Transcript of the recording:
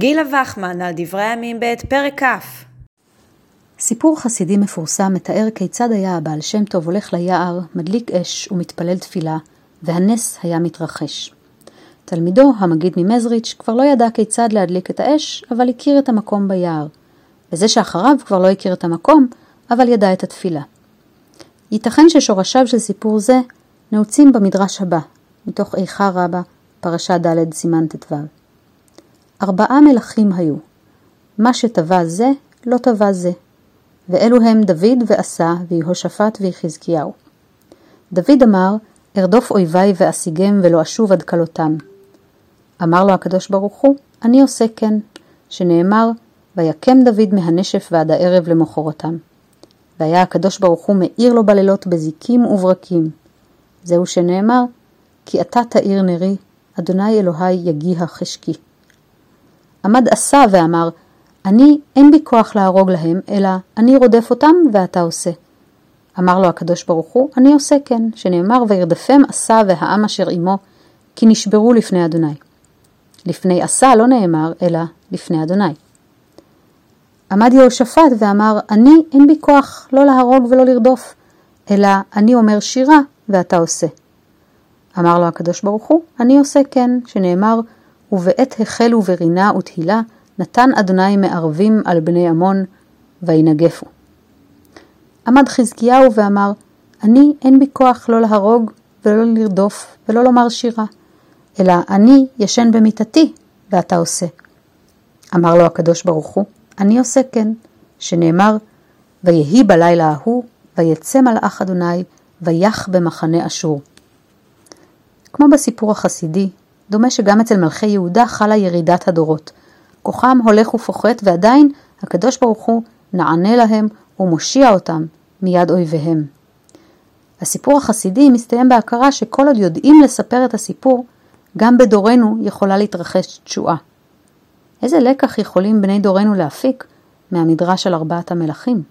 גילה וחמן על דברי הימים ב' פרק כ' סיפור חסידי מפורסם מתאר כיצד היה הבעל שם טוב הולך ליער, מדליק אש ומתפלל תפילה, והנס היה מתרחש. תלמידו, המגיד ממזריץ', כבר לא ידע כיצד להדליק את האש, אבל הכיר את המקום ביער. וזה שאחריו כבר לא הכיר את המקום, אבל ידע את התפילה. ייתכן ששורשיו של סיפור זה נעוצים במדרש הבא, מתוך איכה רבה, פרשה ד' סימן ט"ו. ארבעה מלכים היו, מה שטבע זה, לא טבע זה, ואלו הם דוד ועשה, ויהושפט ויחזקיהו. דוד אמר, ארדוף אויביי ואשיגם ולא אשוב עד כלותם. אמר לו הקדוש ברוך הוא, אני עושה כן, שנאמר, ויקם דוד מהנשף ועד הערב למחרתם. והיה הקדוש ברוך הוא מאיר לו בלילות בזיקים וברקים. זהו שנאמר, כי אתה תאיר נרי, אדוני אלוהי יגיע חשקי. עמד עשה ואמר, אני אין בי כוח להרוג להם, אלא אני רודף אותם ואתה עושה. אמר לו הקדוש ברוך הוא, אני עושה כן, שנאמר וירדפם עשה והעם אשר עמו, כי נשברו לפני אדוני. לפני עשה לא נאמר, אלא לפני אדוני. עמד יהושפט ואמר, אני אין בי כוח לא להרוג ולא לרדוף, אלא אני אומר שירה ואתה עושה. אמר לו הקדוש ברוך הוא, אני עושה כן, שנאמר, ובעת החלו ורינה ותהילה, נתן אדוני מערבים על בני עמון, וינגפו. עמד חזקיהו ואמר, אני אין בי כוח לא להרוג ולא לרדוף ולא לומר שירה, אלא אני ישן במיטתי, ואתה עושה. אמר לו הקדוש ברוך הוא, אני עושה כן, שנאמר, ויהי בלילה ההוא, ויצא מלאך אדוני, ויח במחנה אשור. כמו בסיפור החסידי, דומה שגם אצל מלכי יהודה חלה ירידת הדורות. כוחם הולך ופוחת ועדיין הקדוש ברוך הוא נענה להם ומושיע אותם מיד אויביהם. הסיפור החסידי מסתיים בהכרה שכל עוד יודעים לספר את הסיפור, גם בדורנו יכולה להתרחש תשועה. איזה לקח יכולים בני דורנו להפיק מהמדרש על ארבעת המלכים?